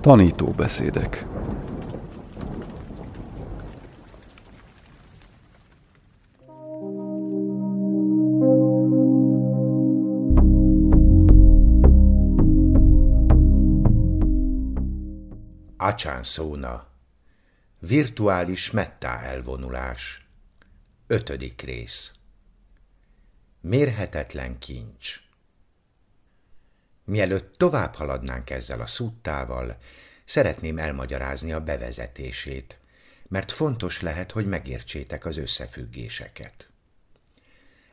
Tanító beszédek. Acsán szóna. Virtuális mettá elvonulás. Ötödik rész. Mérhetetlen kincs Mielőtt tovább haladnánk ezzel a szuttával, szeretném elmagyarázni a bevezetését, mert fontos lehet, hogy megértsétek az összefüggéseket.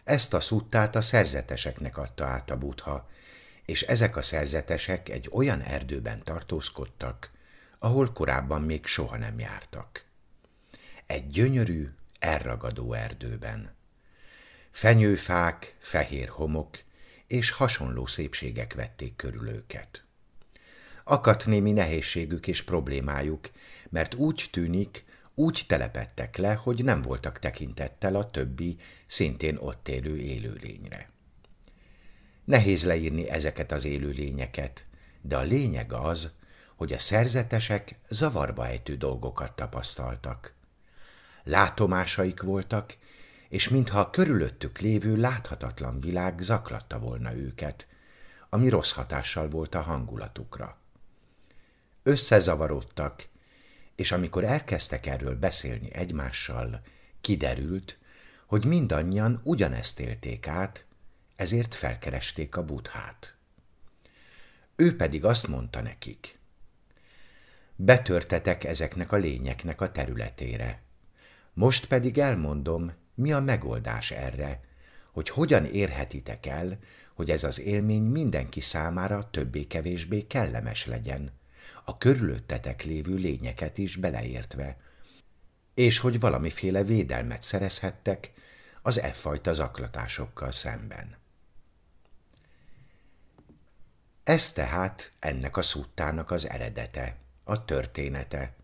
Ezt a szuttát a szerzeteseknek adta át a butha, és ezek a szerzetesek egy olyan erdőben tartózkodtak, ahol korábban még soha nem jártak. Egy gyönyörű, elragadó erdőben. Fenyőfák, fehér homok és hasonló szépségek vették körül őket. Akadt némi nehézségük és problémájuk, mert úgy tűnik, úgy telepettek le, hogy nem voltak tekintettel a többi, szintén ott élő élőlényre. Nehéz leírni ezeket az élőlényeket, de a lényeg az, hogy a szerzetesek zavarba ejtő dolgokat tapasztaltak. Látomásaik voltak, és mintha a körülöttük lévő láthatatlan világ zaklatta volna őket, ami rossz hatással volt a hangulatukra. Összezavarodtak, és amikor elkezdtek erről beszélni egymással, kiderült, hogy mindannyian ugyanezt élték át, ezért felkeresték a buthát. Ő pedig azt mondta nekik, betörtetek ezeknek a lényeknek a területére. Most pedig elmondom, mi a megoldás erre, hogy hogyan érhetitek el, hogy ez az élmény mindenki számára többé-kevésbé kellemes legyen, a körülöttetek lévő lényeket is beleértve, és hogy valamiféle védelmet szerezhettek az e fajta zaklatásokkal szemben. Ez tehát ennek a szuttának az eredete, a története,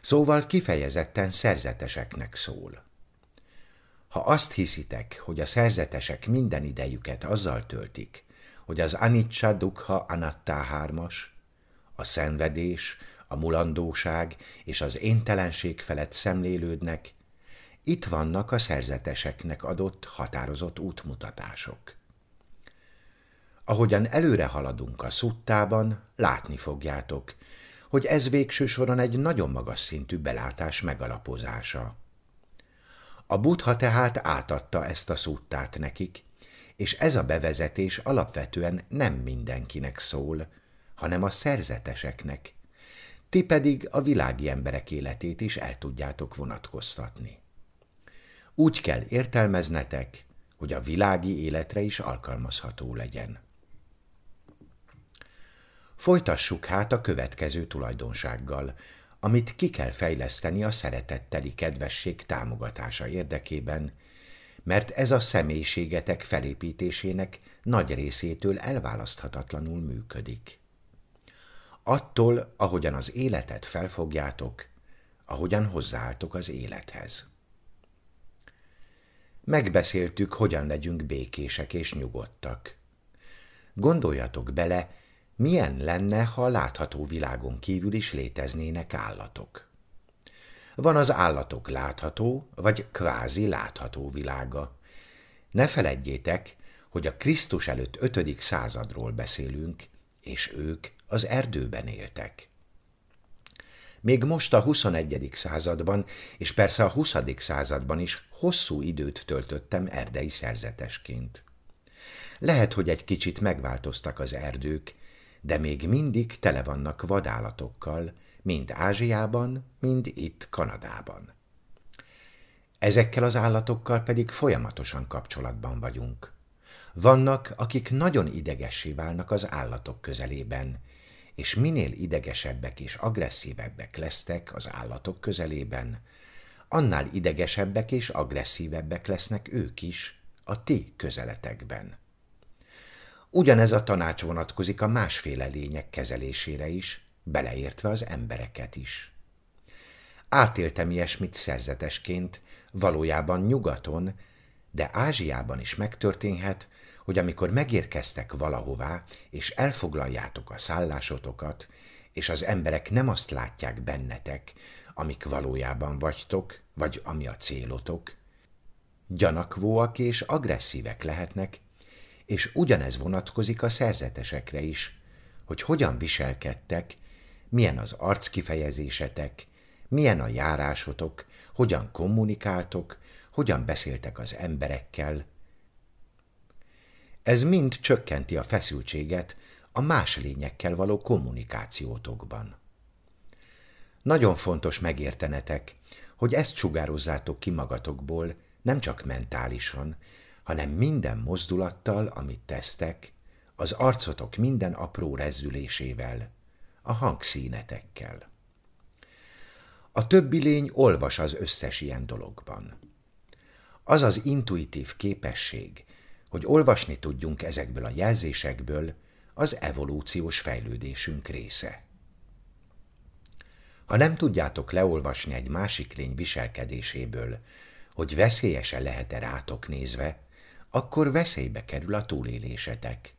szóval kifejezetten szerzeteseknek szól. Ha azt hiszitek, hogy a szerzetesek minden idejüket azzal töltik, hogy az Anicsa Dukha Anatta hármas, a szenvedés, a mulandóság és az éntelenség felett szemlélődnek, itt vannak a szerzeteseknek adott határozott útmutatások. Ahogyan előre haladunk a szuttában, látni fogjátok, hogy ez végső soron egy nagyon magas szintű belátás megalapozása. A buddha tehát átadta ezt a szuttát nekik, és ez a bevezetés alapvetően nem mindenkinek szól, hanem a szerzeteseknek. Ti pedig a világi emberek életét is el tudjátok vonatkoztatni. Úgy kell értelmeznetek, hogy a világi életre is alkalmazható legyen. Folytassuk hát a következő tulajdonsággal, amit ki kell fejleszteni a szeretetteli kedvesség támogatása érdekében, mert ez a személyiségetek felépítésének nagy részétől elválaszthatatlanul működik. Attól, ahogyan az életet felfogjátok, ahogyan hozzáálltok az élethez. Megbeszéltük, hogyan legyünk békések és nyugodtak. Gondoljatok bele, milyen lenne, ha a látható világon kívül is léteznének állatok? Van az állatok látható, vagy kvázi látható világa. Ne feledjétek, hogy a Krisztus előtt 5. századról beszélünk, és ők az erdőben éltek. Még most a 21. században, és persze a 20. században is hosszú időt töltöttem erdei szerzetesként. Lehet, hogy egy kicsit megváltoztak az erdők, de még mindig tele vannak vadállatokkal, mind Ázsiában, mind itt Kanadában. Ezekkel az állatokkal pedig folyamatosan kapcsolatban vagyunk. Vannak, akik nagyon idegessé válnak az állatok közelében, és minél idegesebbek és agresszívebbek lesztek az állatok közelében, annál idegesebbek és agresszívebbek lesznek ők is a ti közeletekben. Ugyanez a tanács vonatkozik a másféle lények kezelésére is, beleértve az embereket is. Átéltem ilyesmit szerzetesként, valójában nyugaton, de Ázsiában is megtörténhet, hogy amikor megérkeztek valahová, és elfoglaljátok a szállásotokat, és az emberek nem azt látják bennetek, amik valójában vagytok, vagy ami a célotok, gyanakvóak és agresszívek lehetnek, és ugyanez vonatkozik a szerzetesekre is, hogy hogyan viselkedtek, milyen az arckifejezésetek, milyen a járásotok, hogyan kommunikáltok, hogyan beszéltek az emberekkel. Ez mind csökkenti a feszültséget a más lényekkel való kommunikációtokban. Nagyon fontos megértenetek, hogy ezt sugározzátok ki magatokból, nem csak mentálisan, hanem minden mozdulattal, amit tesztek, az arcotok minden apró rezzülésével, a hangszínetekkel. A többi lény olvas az összes ilyen dologban. Az az intuitív képesség, hogy olvasni tudjunk ezekből a jelzésekből, az evolúciós fejlődésünk része. Ha nem tudjátok leolvasni egy másik lény viselkedéséből, hogy veszélyese lehet-e rátok nézve, akkor veszélybe kerül a túlélésetek.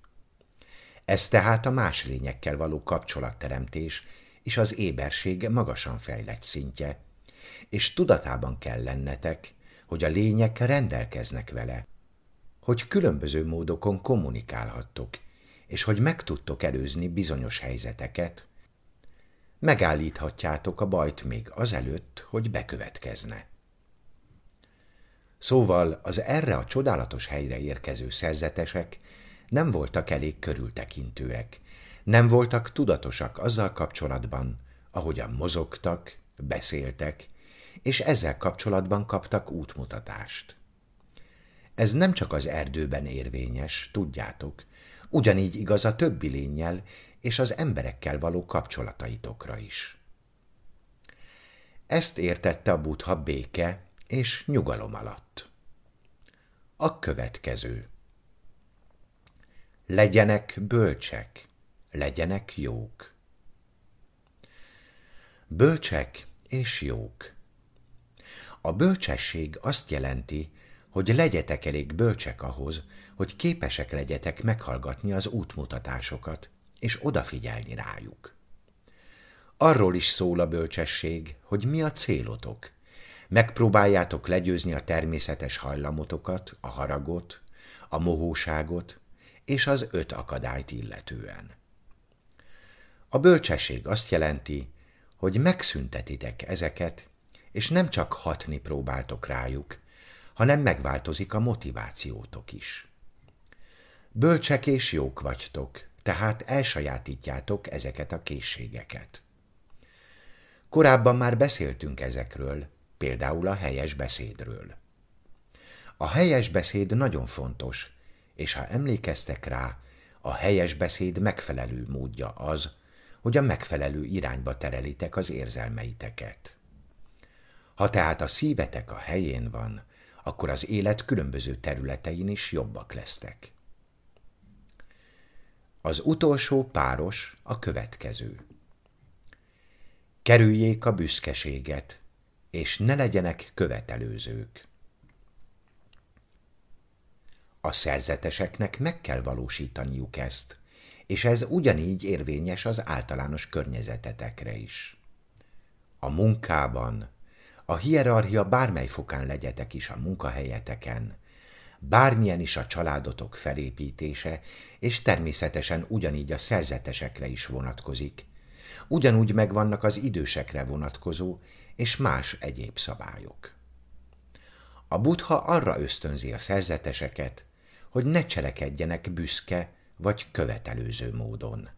Ez tehát a más lényekkel való kapcsolatteremtés és az éberség magasan fejlett szintje, és tudatában kell lennetek, hogy a lények rendelkeznek vele, hogy különböző módokon kommunikálhattok, és hogy meg tudtok előzni bizonyos helyzeteket, megállíthatjátok a bajt még azelőtt, hogy bekövetkezne. Szóval az erre a csodálatos helyre érkező szerzetesek nem voltak elég körültekintőek, nem voltak tudatosak azzal kapcsolatban, ahogyan mozogtak, beszéltek, és ezzel kapcsolatban kaptak útmutatást. Ez nem csak az erdőben érvényes, tudjátok, ugyanígy igaz a többi lényel és az emberekkel való kapcsolataitokra is. Ezt értette a butha béke és nyugalom alatt. A következő. Legyenek bölcsek, legyenek jók. Bölcsek és jók. A bölcsesség azt jelenti, hogy legyetek elég bölcsek ahhoz, hogy képesek legyetek meghallgatni az útmutatásokat, és odafigyelni rájuk. Arról is szól a bölcsesség, hogy mi a célotok. Megpróbáljátok legyőzni a természetes hajlamotokat, a haragot, a mohóságot és az öt akadályt illetően. A bölcsesség azt jelenti, hogy megszüntetitek ezeket, és nem csak hatni próbáltok rájuk, hanem megváltozik a motivációtok is. Bölcsek és jók vagytok, tehát elsajátítjátok ezeket a készségeket. Korábban már beszéltünk ezekről, például a helyes beszédről. A helyes beszéd nagyon fontos, és ha emlékeztek rá, a helyes beszéd megfelelő módja az, hogy a megfelelő irányba terelitek az érzelmeiteket. Ha tehát a szívetek a helyén van, akkor az élet különböző területein is jobbak lesztek. Az utolsó páros a következő. Kerüljék a büszkeséget, és ne legyenek követelőzők. A szerzeteseknek meg kell valósítaniuk ezt, és ez ugyanígy érvényes az általános környezetetekre is. A munkában, a hierarchia bármely fokán legyetek is a munkahelyeteken, bármilyen is a családotok felépítése, és természetesen ugyanígy a szerzetesekre is vonatkozik. Ugyanúgy megvannak az idősekre vonatkozó és más egyéb szabályok. A buddha arra ösztönzi a szerzeteseket, hogy ne cselekedjenek büszke vagy követelőző módon.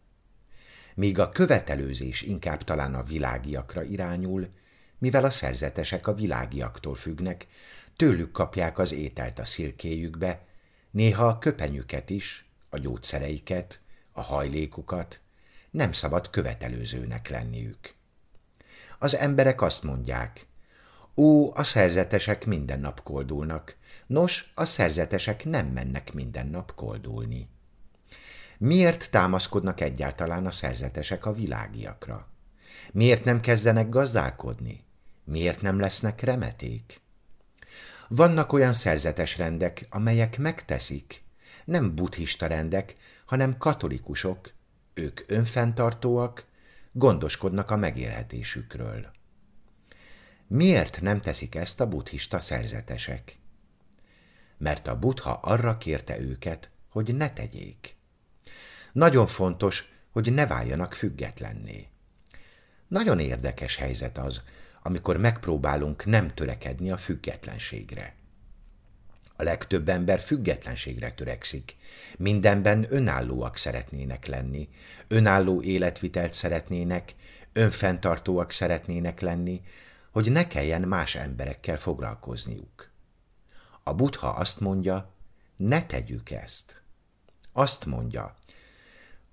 Míg a követelőzés inkább talán a világiakra irányul, mivel a szerzetesek a világiaktól függnek, tőlük kapják az ételt a szilkéjükbe, néha a köpenyüket is, a gyógyszereiket, a hajlékukat, nem szabad követelőzőnek lenniük. Az emberek azt mondják, ó, a szerzetesek minden nap koldulnak, nos, a szerzetesek nem mennek minden nap koldulni. Miért támaszkodnak egyáltalán a szerzetesek a világiakra? Miért nem kezdenek gazdálkodni? Miért nem lesznek remeték? Vannak olyan szerzetes rendek, amelyek megteszik, nem buddhista rendek, hanem katolikusok, ők önfenntartóak, gondoskodnak a megélhetésükről. Miért nem teszik ezt a buddhista szerzetesek? Mert a buddha arra kérte őket, hogy ne tegyék. Nagyon fontos, hogy ne váljanak függetlenné. Nagyon érdekes helyzet az, amikor megpróbálunk nem törekedni a függetlenségre. A legtöbb ember függetlenségre törekszik. Mindenben önállóak szeretnének lenni, önálló életvitelt szeretnének, önfenntartóak szeretnének lenni, hogy ne kelljen más emberekkel foglalkozniuk. A buddha azt mondja, ne tegyük ezt. Azt mondja,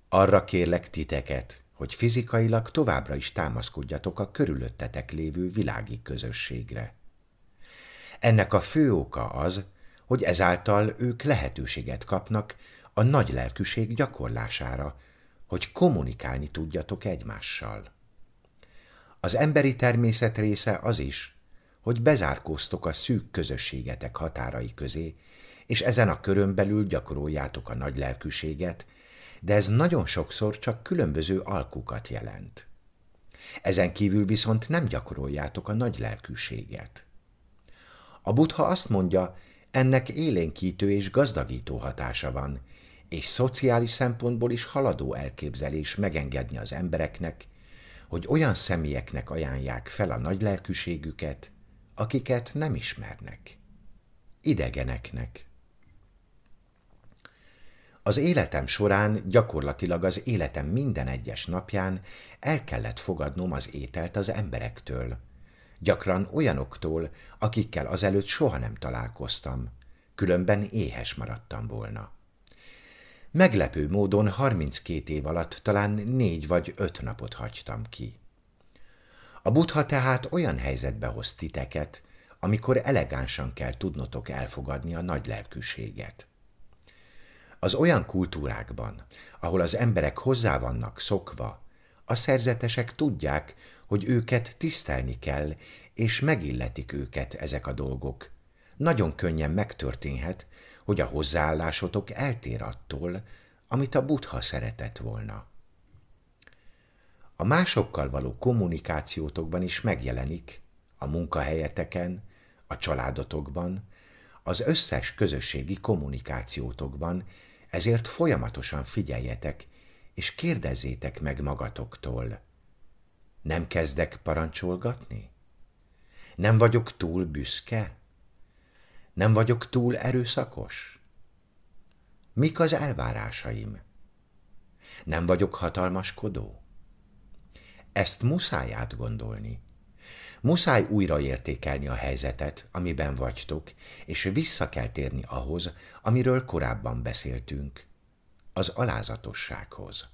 arra kérlek titeket, hogy fizikailag továbbra is támaszkodjatok a körülöttetek lévő világi közösségre. Ennek a fő oka az, hogy ezáltal ők lehetőséget kapnak a nagy lelkűség gyakorlására, hogy kommunikálni tudjatok egymással. Az emberi természet része az is, hogy bezárkóztok a szűk közösségetek határai közé, és ezen a körön belül gyakoroljátok a nagy lelkűséget, de ez nagyon sokszor csak különböző alkukat jelent. Ezen kívül viszont nem gyakoroljátok a nagy lelkűséget. A buddha azt mondja, ennek élénkítő és gazdagító hatása van, és szociális szempontból is haladó elképzelés megengedni az embereknek, hogy olyan személyeknek ajánlják fel a nagy lelkűségüket, akiket nem ismernek. Idegeneknek. Az életem során, gyakorlatilag az életem minden egyes napján el kellett fogadnom az ételt az emberektől. Gyakran olyanoktól, akikkel azelőtt soha nem találkoztam, különben éhes maradtam volna. Meglepő módon 32 év alatt talán négy vagy öt napot hagytam ki. A buddha tehát olyan helyzetbe hoz titeket, amikor elegánsan kell tudnotok elfogadni a nagy lelkűséget. Az olyan kultúrákban, ahol az emberek hozzá vannak szokva, a szerzetesek tudják, hogy őket tisztelni kell, és megilletik őket ezek a dolgok. Nagyon könnyen megtörténhet, hogy a hozzáállásotok eltér attól, amit a buddha szeretett volna. A másokkal való kommunikációtokban is megjelenik, a munkahelyeteken, a családotokban, az összes közösségi kommunikációtokban, ezért folyamatosan figyeljetek, és kérdezzétek meg magatoktól. Nem kezdek parancsolgatni? Nem vagyok túl büszke? Nem vagyok túl erőszakos? Mik az elvárásaim? Nem vagyok hatalmaskodó? Ezt muszáj átgondolni. Muszáj újraértékelni a helyzetet, amiben vagytok, és vissza kell térni ahhoz, amiről korábban beszéltünk, az alázatossághoz.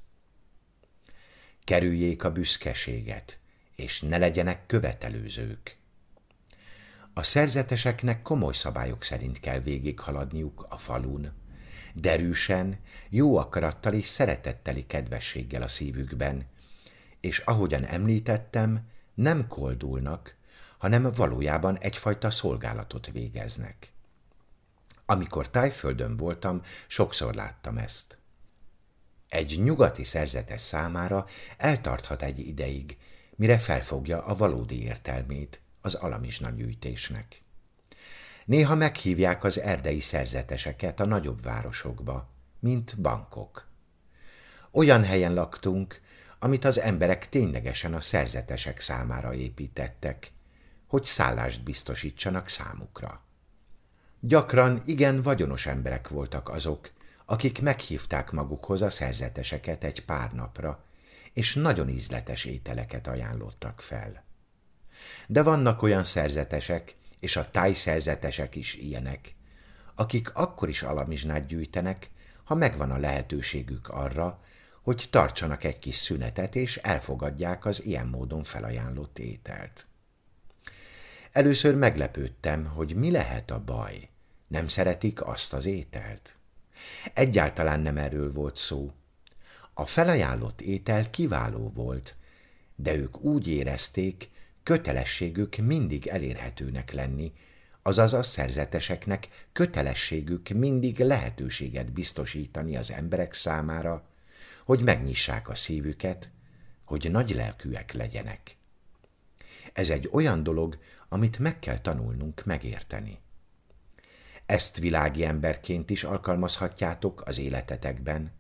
Kerüljék a büszkeséget, és ne legyenek követelőzők. A szerzeteseknek komoly szabályok szerint kell végighaladniuk a falun, derűsen, jó akarattal és szeretetteli kedvességgel a szívükben, és ahogyan említettem, nem koldulnak, hanem valójában egyfajta szolgálatot végeznek. Amikor tájföldön voltam, sokszor láttam ezt. Egy nyugati szerzetes számára eltarthat egy ideig, mire felfogja a valódi értelmét az alamizsna gyűjtésnek. Néha meghívják az erdei szerzeteseket a nagyobb városokba, mint bankok. Olyan helyen laktunk, amit az emberek ténylegesen a szerzetesek számára építettek, hogy szállást biztosítsanak számukra. Gyakran igen vagyonos emberek voltak azok, akik meghívták magukhoz a szerzeteseket egy pár napra, és nagyon ízletes ételeket ajánlottak fel. De vannak olyan szerzetesek, és a tájszerzetesek is ilyenek, akik akkor is alamizsnát gyűjtenek, ha megvan a lehetőségük arra, hogy tartsanak egy kis szünetet, és elfogadják az ilyen módon felajánlott ételt. Először meglepődtem, hogy mi lehet a baj. Nem szeretik azt az ételt? Egyáltalán nem erről volt szó. A felajánlott étel kiváló volt, de ők úgy érezték, kötelességük mindig elérhetőnek lenni, azaz a szerzeteseknek kötelességük mindig lehetőséget biztosítani az emberek számára, hogy megnyissák a szívüket, hogy nagy lelkűek legyenek. Ez egy olyan dolog, amit meg kell tanulnunk megérteni. Ezt világi emberként is alkalmazhatjátok az életetekben,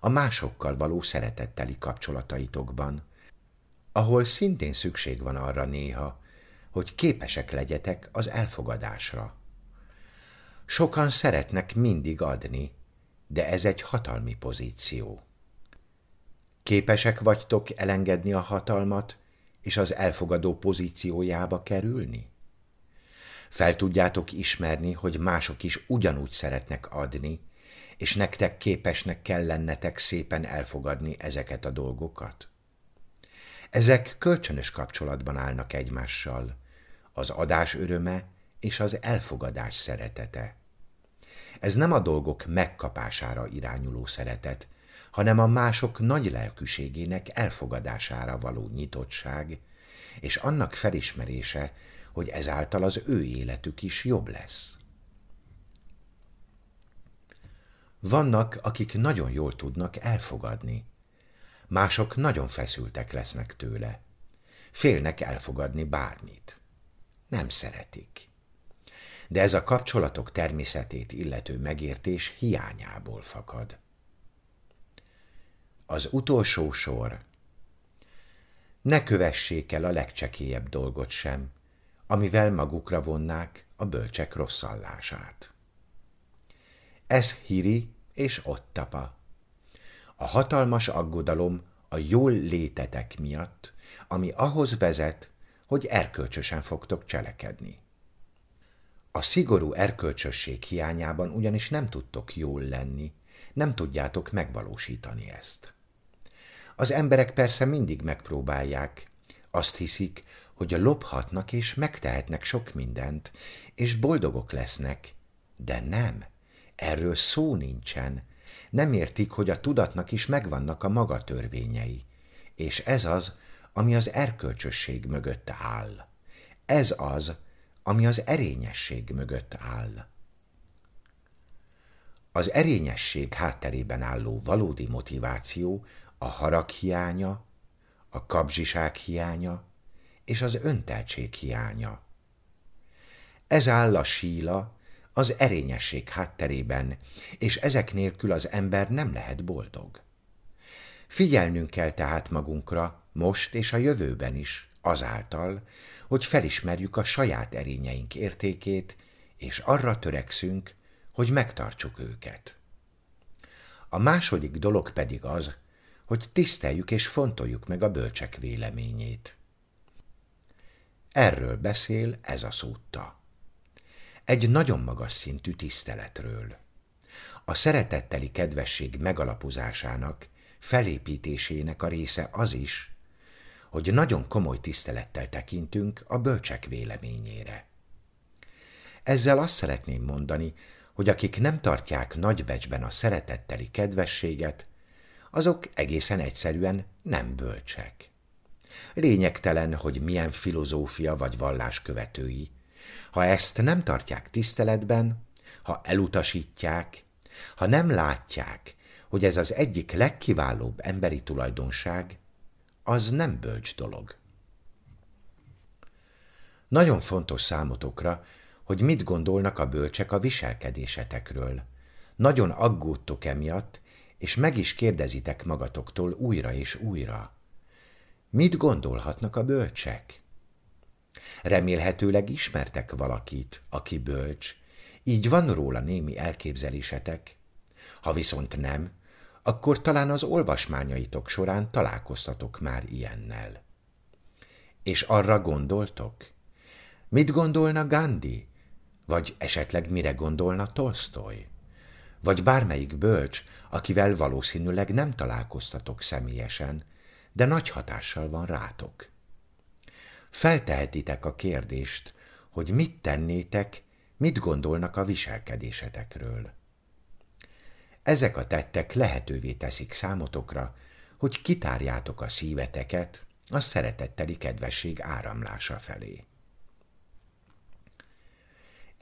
a másokkal való szeretetteli kapcsolataitokban, ahol szintén szükség van arra néha, hogy képesek legyetek az elfogadásra. Sokan szeretnek mindig adni, de ez egy hatalmi pozíció. Képesek vagytok elengedni a hatalmat, és az elfogadó pozíciójába kerülni? Fel tudjátok ismerni, hogy mások is ugyanúgy szeretnek adni, és nektek képesnek kell lennetek szépen elfogadni ezeket a dolgokat? Ezek kölcsönös kapcsolatban állnak egymással, az adás öröme és az elfogadás szeretete. Ez nem a dolgok megkapására irányuló szeretet, hanem a mások nagy lelkűségének elfogadására való nyitottság, és annak felismerése, hogy ezáltal az ő életük is jobb lesz. Vannak, akik nagyon jól tudnak elfogadni. Mások nagyon feszültek lesznek tőle. Félnek elfogadni bármit. Nem szeretik. De ez a kapcsolatok természetét illető megértés hiányából fakad. Az utolsó sor. Ne kövessék el a legcsekélyebb dolgot sem, amivel magukra vonnák a bölcsek rosszallását. Ez Hiri és Ottapa. A hatalmas aggodalom a jól létetek miatt, ami ahhoz vezet, hogy erkölcsösen fogtok cselekedni. A szigorú erkölcsösség hiányában ugyanis nem tudtok jól lenni, nem tudjátok megvalósítani ezt. Az emberek persze mindig megpróbálják, azt hiszik, hogy a lophatnak és megtehetnek sok mindent, és boldogok lesznek, de nem, erről szó nincsen. Nem értik, hogy a tudatnak is megvannak a maga törvényei, és ez az, ami az erkölcsösség mögött áll. Ez az, ami az erényesség mögött áll. Az erényesség hátterében álló valódi motiváció a harag hiánya, a kapzsiság hiánya és az önteltség hiánya. Ez áll a síla az erényesség hátterében, és ezek nélkül az ember nem lehet boldog. Figyelnünk kell tehát magunkra, most és a jövőben is, azáltal, hogy felismerjük a saját erényeink értékét, és arra törekszünk, hogy megtartsuk őket. A második dolog pedig az, hogy tiszteljük és fontoljuk meg a bölcsek véleményét. Erről beszél ez a szútta. Egy nagyon magas szintű tiszteletről. A szeretetteli kedvesség megalapozásának, felépítésének a része az is, hogy nagyon komoly tisztelettel tekintünk a bölcsek véleményére. Ezzel azt szeretném mondani, hogy akik nem tartják nagy becsben a szeretetteli kedvességet, azok egészen egyszerűen nem bölcsek. Lényegtelen, hogy milyen filozófia vagy vallás követői. Ha ezt nem tartják tiszteletben, ha elutasítják, ha nem látják, hogy ez az egyik legkiválóbb emberi tulajdonság, az nem bölcs dolog. Nagyon fontos számotokra, hogy mit gondolnak a bölcsek a viselkedésetekről. Nagyon aggódtok emiatt, és meg is kérdezitek magatoktól újra és újra. Mit gondolhatnak a bölcsek? Remélhetőleg ismertek valakit, aki bölcs, így van róla némi elképzelésetek. Ha viszont nem, akkor talán az olvasmányaitok során találkoztatok már ilyennel. És arra gondoltok? Mit gondolna Gandhi? Vagy esetleg mire gondolna Tolstoy? Vagy bármelyik bölcs, akivel valószínűleg nem találkoztatok személyesen, de nagy hatással van rátok. Feltehetitek a kérdést, hogy mit tennétek, mit gondolnak a viselkedésetekről. Ezek a tettek lehetővé teszik számotokra, hogy kitárjátok a szíveteket a szeretetteli kedvesség áramlása felé.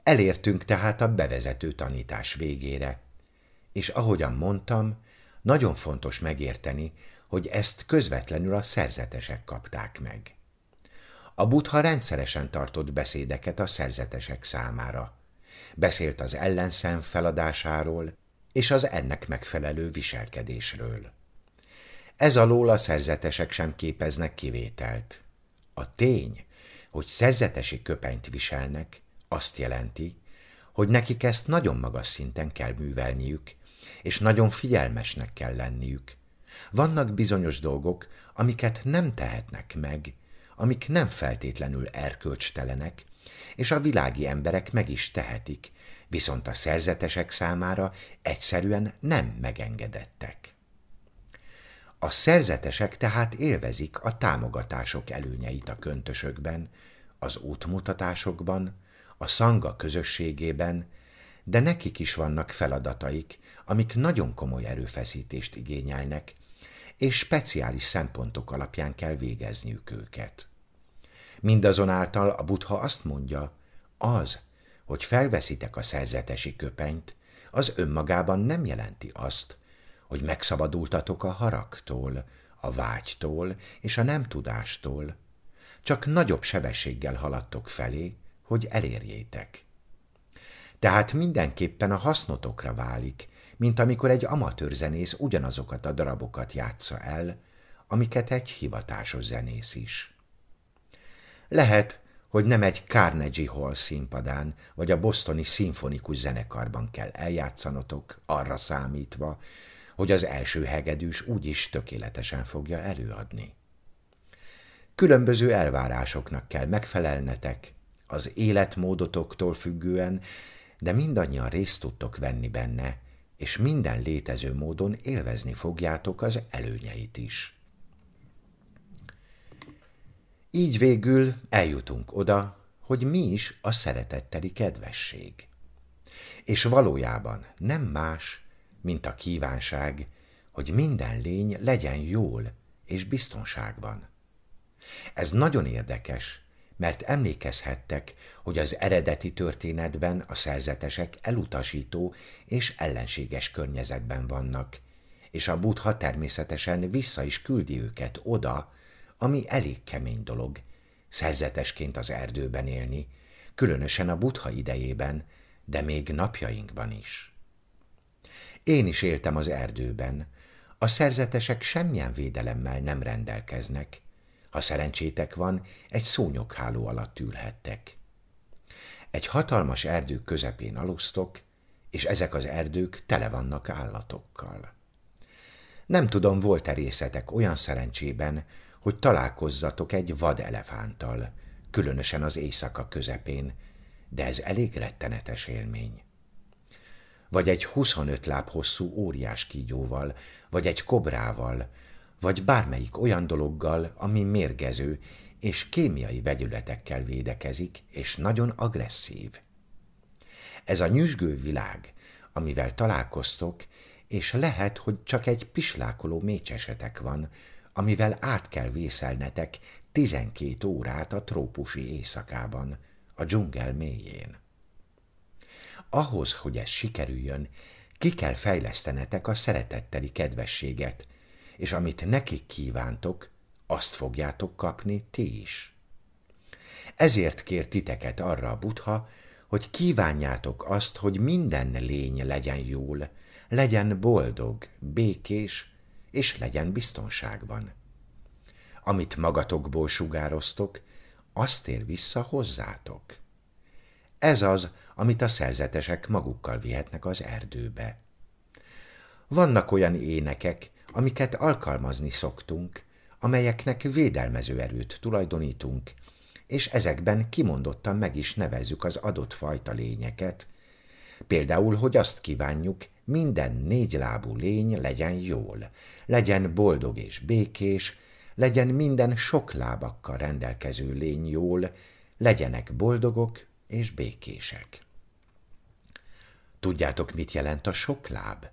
Elértünk tehát a bevezető tanítás végére, és ahogyan mondtam, nagyon fontos megérteni, hogy ezt közvetlenül a szerzetesek kapták meg. A buddha rendszeresen tartott beszédeket a szerzetesek számára. Beszélt az ellenszem feladásáról és az ennek megfelelő viselkedésről. Ez alól a szerzetesek sem képeznek kivételt. A tény, hogy szerzetesi köpenyt viselnek, azt jelenti, hogy nekik ezt nagyon magas szinten kell művelniük, és nagyon figyelmesnek kell lenniük. Vannak bizonyos dolgok, amiket nem tehetnek meg, amik nem feltétlenül erkölcstelenek, és a világi emberek meg is tehetik, viszont a szerzetesek számára egyszerűen nem megengedettek. A szerzetesek tehát élvezik a támogatások előnyeit a köntösökben, az útmutatásokban, a szanga közösségében, de nekik is vannak feladataik, amik nagyon komoly erőfeszítést igényelnek, és speciális szempontok alapján kell végezniük őket. Mindazonáltal a buddha azt mondja, az, hogy felveszitek a szerzetesi köpenyt, az önmagában nem jelenti azt, hogy megszabadultatok a haragtól, a vágytól és a nem tudástól, csak nagyobb sebességgel haladtok felé, hogy elérjétek. Tehát mindenképpen a hasznotokra válik, mint amikor egy amatőr zenész ugyanazokat a darabokat játsza el, amiket egy hivatásos zenész is. Lehet, hogy nem egy Carnegie Hall színpadán, vagy a bostoni szimfonikus zenekarban kell eljátszanotok, arra számítva, hogy az első hegedűs úgyis tökéletesen fogja előadni. Különböző elvárásoknak kell megfelelnetek, az életmódotoktól függően, de mindannyian részt tudtok venni benne, és minden létező módon élvezni fogjátok az előnyeit is. Így végül eljutunk oda, hogy mi is a szeretetteli kedvesség. És valójában nem más, mint a kívánság, hogy minden lény legyen jól és biztonságban. Ez nagyon érdekes, mert emlékezhettek, hogy az eredeti történetben a szerzetesek elutasító és ellenséges környezetben vannak, és a buddha természetesen vissza is küldi őket oda, ami elég kemény dolog, szerzetesként az erdőben élni, különösen a buddha idejében, de még napjainkban is. Én is éltem az erdőben, a szerzetesek semmilyen védelemmel nem rendelkeznek, ha szerencsétek van, egy szúnyogháló alatt ülhettek. Egy hatalmas erdő közepén alusztok, és ezek az erdők tele vannak állatokkal. Nem tudom, volt-e részetek olyan szerencsében, hogy találkozzatok egy vad elefánttal, különösen az éjszaka közepén, de ez elég rettenetes élmény. Vagy egy 25 láb hosszú óriás kígyóval, vagy egy kobrával, vagy bármelyik olyan dologgal, ami mérgező, és kémiai vegyületekkel védekezik, és nagyon agresszív. Ez a nyüzsgő világ, amivel találkoztok, és lehet, hogy csak egy pislákoló mécsesetek van, amivel át kell vészelnetek tizenkét órát a trópusi éjszakában, a dzsungel mélyén. Ahhoz, hogy ez sikerüljön, ki kell fejlesztenetek a szeretetteli kedvességet, és amit nekik kívántok, azt fogjátok kapni ti is. Ezért kér titeket arra a butha, hogy kívánjátok azt, hogy minden lény legyen jól, legyen boldog, békés, és legyen biztonságban. Amit magatokból sugároztok, azt ér vissza hozzátok. Ez az, amit a szerzetesek magukkal vihetnek az erdőbe. Vannak olyan énekek, amiket alkalmazni szoktunk, amelyeknek védelmező erőt tulajdonítunk, és ezekben kimondottan meg is nevezzük az adott fajta lényeket, például, hogy azt kívánjuk, minden négylábú lény legyen jól, legyen boldog és békés, legyen minden sok lábakkal rendelkező lény jól, legyenek boldogok és békések. Tudjátok, mit jelent a sok láb?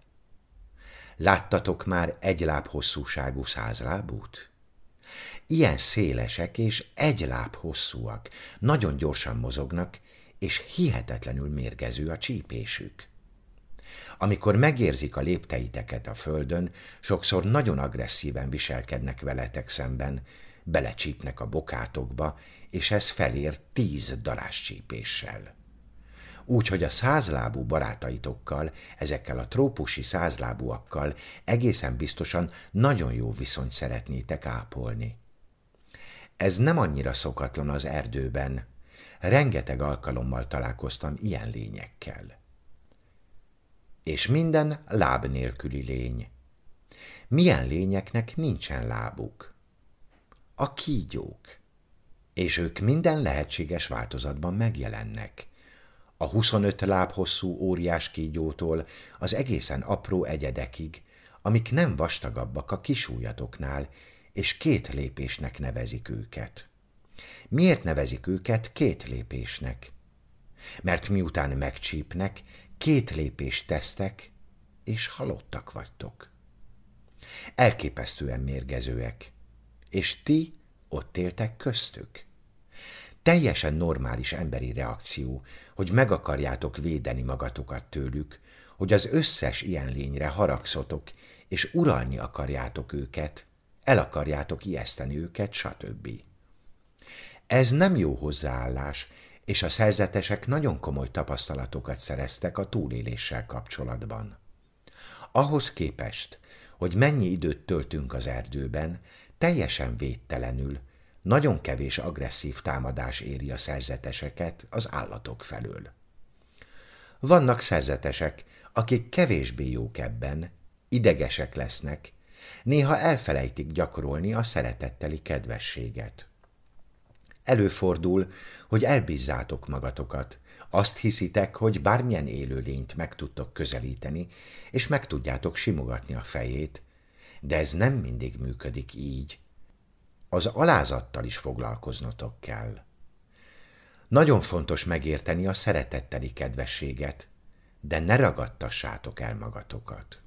Láttatok már egy láb hosszúságú százlábút? Ilyen szélesek és egy láb hosszúak, nagyon gyorsan mozognak, és hihetetlenül mérgező a csípésük. Amikor megérzik a lépteiteket a földön, sokszor nagyon agresszíven viselkednek veletek szemben, belecsípnek a bokátokba, és ez felér tíz darás csípéssel. Úgy, hogy a százlábú barátaitokkal, ezekkel a trópusi százlábúakkal egészen biztosan nagyon jó viszonyt szeretnétek ápolni. Ez nem annyira szokatlan az erdőben. Rengeteg alkalommal találkoztam ilyen lényekkel. És minden láb nélküli lény. Milyen lényeknek nincsen lábuk? A kígyók. És ők minden lehetséges változatban megjelennek. A 25 láb hosszú óriás kígyótól az egészen apró egyedekig, amik nem vastagabbak a kisújatoknál, és két lépésnek nevezik őket. Miért nevezik őket két lépésnek? Mert miután megcsípnek, két lépést tesztek, és halottak vagytok. Elképesztően mérgezőek, és ti ott éltek köztük. Teljesen normális emberi reakció, hogy meg akarjátok védeni magatokat tőlük, hogy az összes ilyen lényre haragszotok, és uralni akarjátok őket, el akarjátok ijeszteni őket, stb. Ez nem jó hozzáállás, és a szerzetesek nagyon komoly tapasztalatokat szereztek a túléléssel kapcsolatban. Ahhoz képest, hogy mennyi időt töltünk az erdőben, teljesen védtelenül, nagyon kevés agresszív támadás éri a szerzeteseket az állatok felől. Vannak szerzetesek, akik kevésbé jók ebben, idegesek lesznek, néha elfelejtik gyakorolni a szeretetteli kedvességet. Előfordul, hogy elbízzátok magatokat, azt hiszitek, hogy bármilyen élőlényt meg tudtok közelíteni, és meg tudjátok simogatni a fejét, de ez nem mindig működik így. Az alázattal is foglalkoznotok kell. Nagyon fontos megérteni a szeretetteli kedvességet, de ne ragadtassátok el magatokat.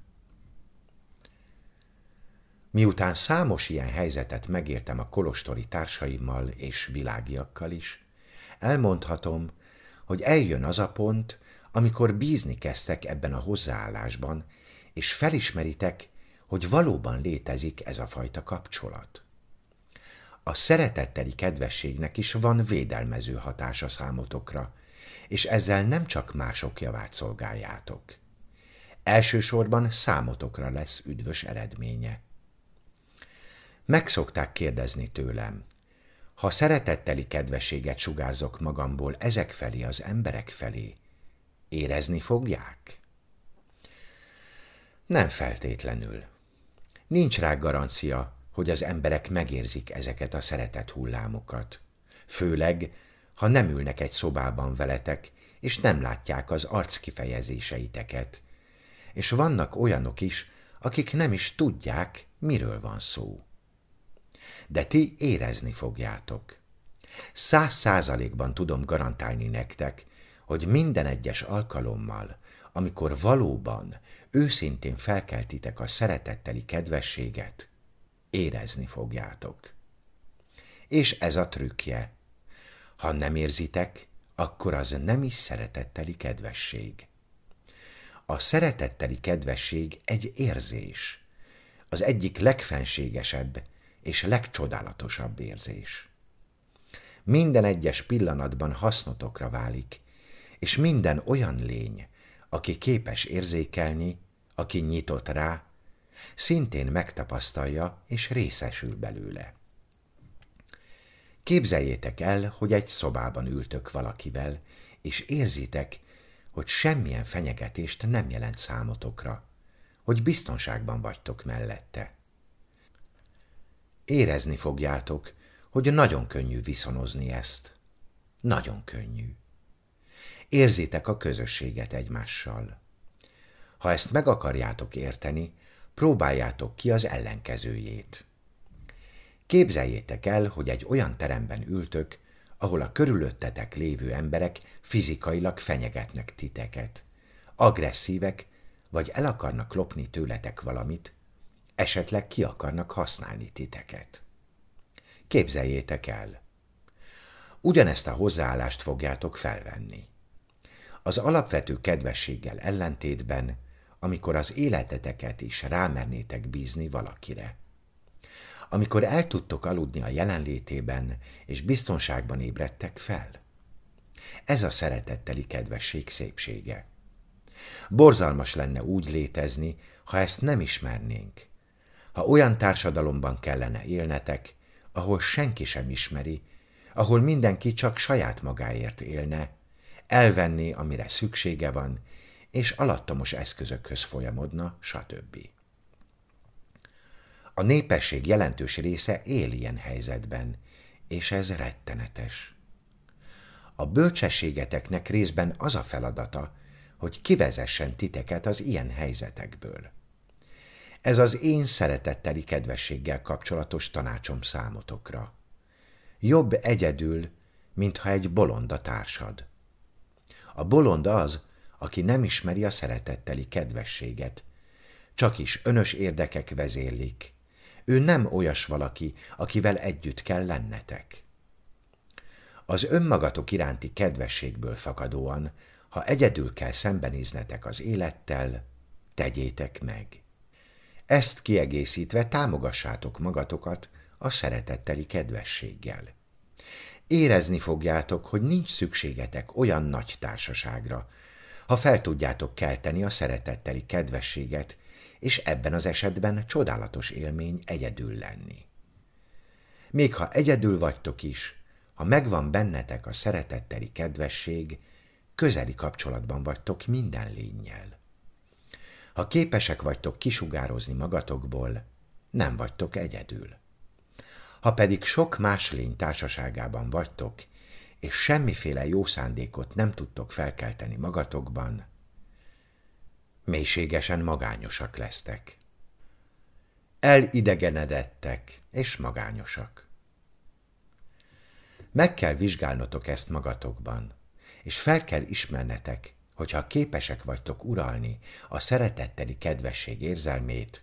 Miután számos ilyen helyzetet megértem a kolostori társaimmal és világiakkal is, elmondhatom, hogy eljön az a pont, amikor bízni kezdtek ebben a hozzáállásban, és felismeritek, hogy valóban létezik ez a fajta kapcsolat. A szeretetteli kedvességnek is van védelmező hatása számotokra, és ezzel nem csak mások javát szolgáljátok. Elsősorban számotokra lesz üdvös eredménye. Meg szokták kérdezni tőlem, ha szeretetteli kedvességet sugárzok magamból ezek felé az emberek felé, érezni fogják? Nem feltétlenül. Nincs rá garancia, hogy az emberek megérzik ezeket a szeretet hullámokat. Főleg, ha nem ülnek egy szobában veletek, és nem látják az arckifejezéseiteket. És vannak olyanok is, akik nem is tudják, miről van szó de ti érezni fogjátok. Száz százalékban tudom garantálni nektek, hogy minden egyes alkalommal, amikor valóban, őszintén felkeltitek a szeretetteli kedvességet, érezni fogjátok. És ez a trükkje. Ha nem érzitek, akkor az nem is szeretetteli kedvesség. A szeretetteli kedvesség egy érzés, az egyik legfenségesebb és legcsodálatosabb érzés. Minden egyes pillanatban hasznotokra válik, és minden olyan lény, aki képes érzékelni, aki nyitott rá, szintén megtapasztalja és részesül belőle. Képzeljétek el, hogy egy szobában ültök valakivel, és érzitek, hogy semmilyen fenyegetést nem jelent számotokra, hogy biztonságban vagytok mellette érezni fogjátok, hogy nagyon könnyű viszonozni ezt. Nagyon könnyű. Érzitek a közösséget egymással. Ha ezt meg akarjátok érteni, próbáljátok ki az ellenkezőjét. Képzeljétek el, hogy egy olyan teremben ültök, ahol a körülöttetek lévő emberek fizikailag fenyegetnek titeket. Agresszívek, vagy el akarnak lopni tőletek valamit, esetleg ki akarnak használni titeket. Képzeljétek el. Ugyanezt a hozzáállást fogjátok felvenni. Az alapvető kedvességgel ellentétben, amikor az életeteket is rámernétek bízni valakire. Amikor el tudtok aludni a jelenlétében, és biztonságban ébredtek fel. Ez a szeretetteli kedvesség szépsége. Borzalmas lenne úgy létezni, ha ezt nem ismernénk. Ha olyan társadalomban kellene élnetek, ahol senki sem ismeri, ahol mindenki csak saját magáért élne, elvenni, amire szüksége van, és alattomos eszközökhöz folyamodna, stb. A népesség jelentős része él ilyen helyzetben, és ez rettenetes. A bölcsességeteknek részben az a feladata, hogy kivezessen titeket az ilyen helyzetekből. Ez az én szeretetteli kedvességgel kapcsolatos tanácsom számotokra. Jobb egyedül, mintha egy bolonda társad. A bolond az, aki nem ismeri a szeretetteli kedvességet. Csak is önös érdekek vezérlik. Ő nem olyas valaki, akivel együtt kell lennetek. Az önmagatok iránti kedvességből fakadóan, ha egyedül kell szembenéznetek az élettel, tegyétek meg. Ezt kiegészítve támogassátok magatokat a szeretetteli kedvességgel. Érezni fogjátok, hogy nincs szükségetek olyan nagy társaságra, ha fel tudjátok kelteni a szeretetteli kedvességet, és ebben az esetben csodálatos élmény egyedül lenni. Még ha egyedül vagytok is, ha megvan bennetek a szeretetteli kedvesség, közeli kapcsolatban vagytok minden lényel. Ha képesek vagytok kisugározni magatokból, nem vagytok egyedül. Ha pedig sok más lény társaságában vagytok, és semmiféle jó szándékot nem tudtok felkelteni magatokban, mélységesen magányosak lesztek. Elidegenedettek és magányosak. Meg kell vizsgálnotok ezt magatokban, és fel kell ismernetek, hogyha képesek vagytok uralni a szeretetteli kedvesség érzelmét,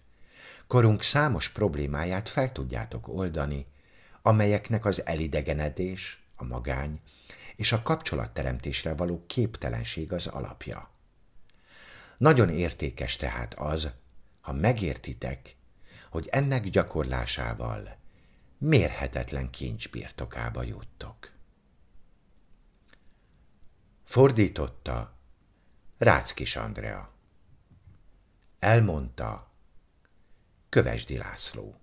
korunk számos problémáját fel tudjátok oldani, amelyeknek az elidegenedés, a magány és a kapcsolatteremtésre való képtelenség az alapja. Nagyon értékes tehát az, ha megértitek, hogy ennek gyakorlásával mérhetetlen kincs birtokába juttok. Fordította Ráckis Andrea. Elmondta Kövesdi László.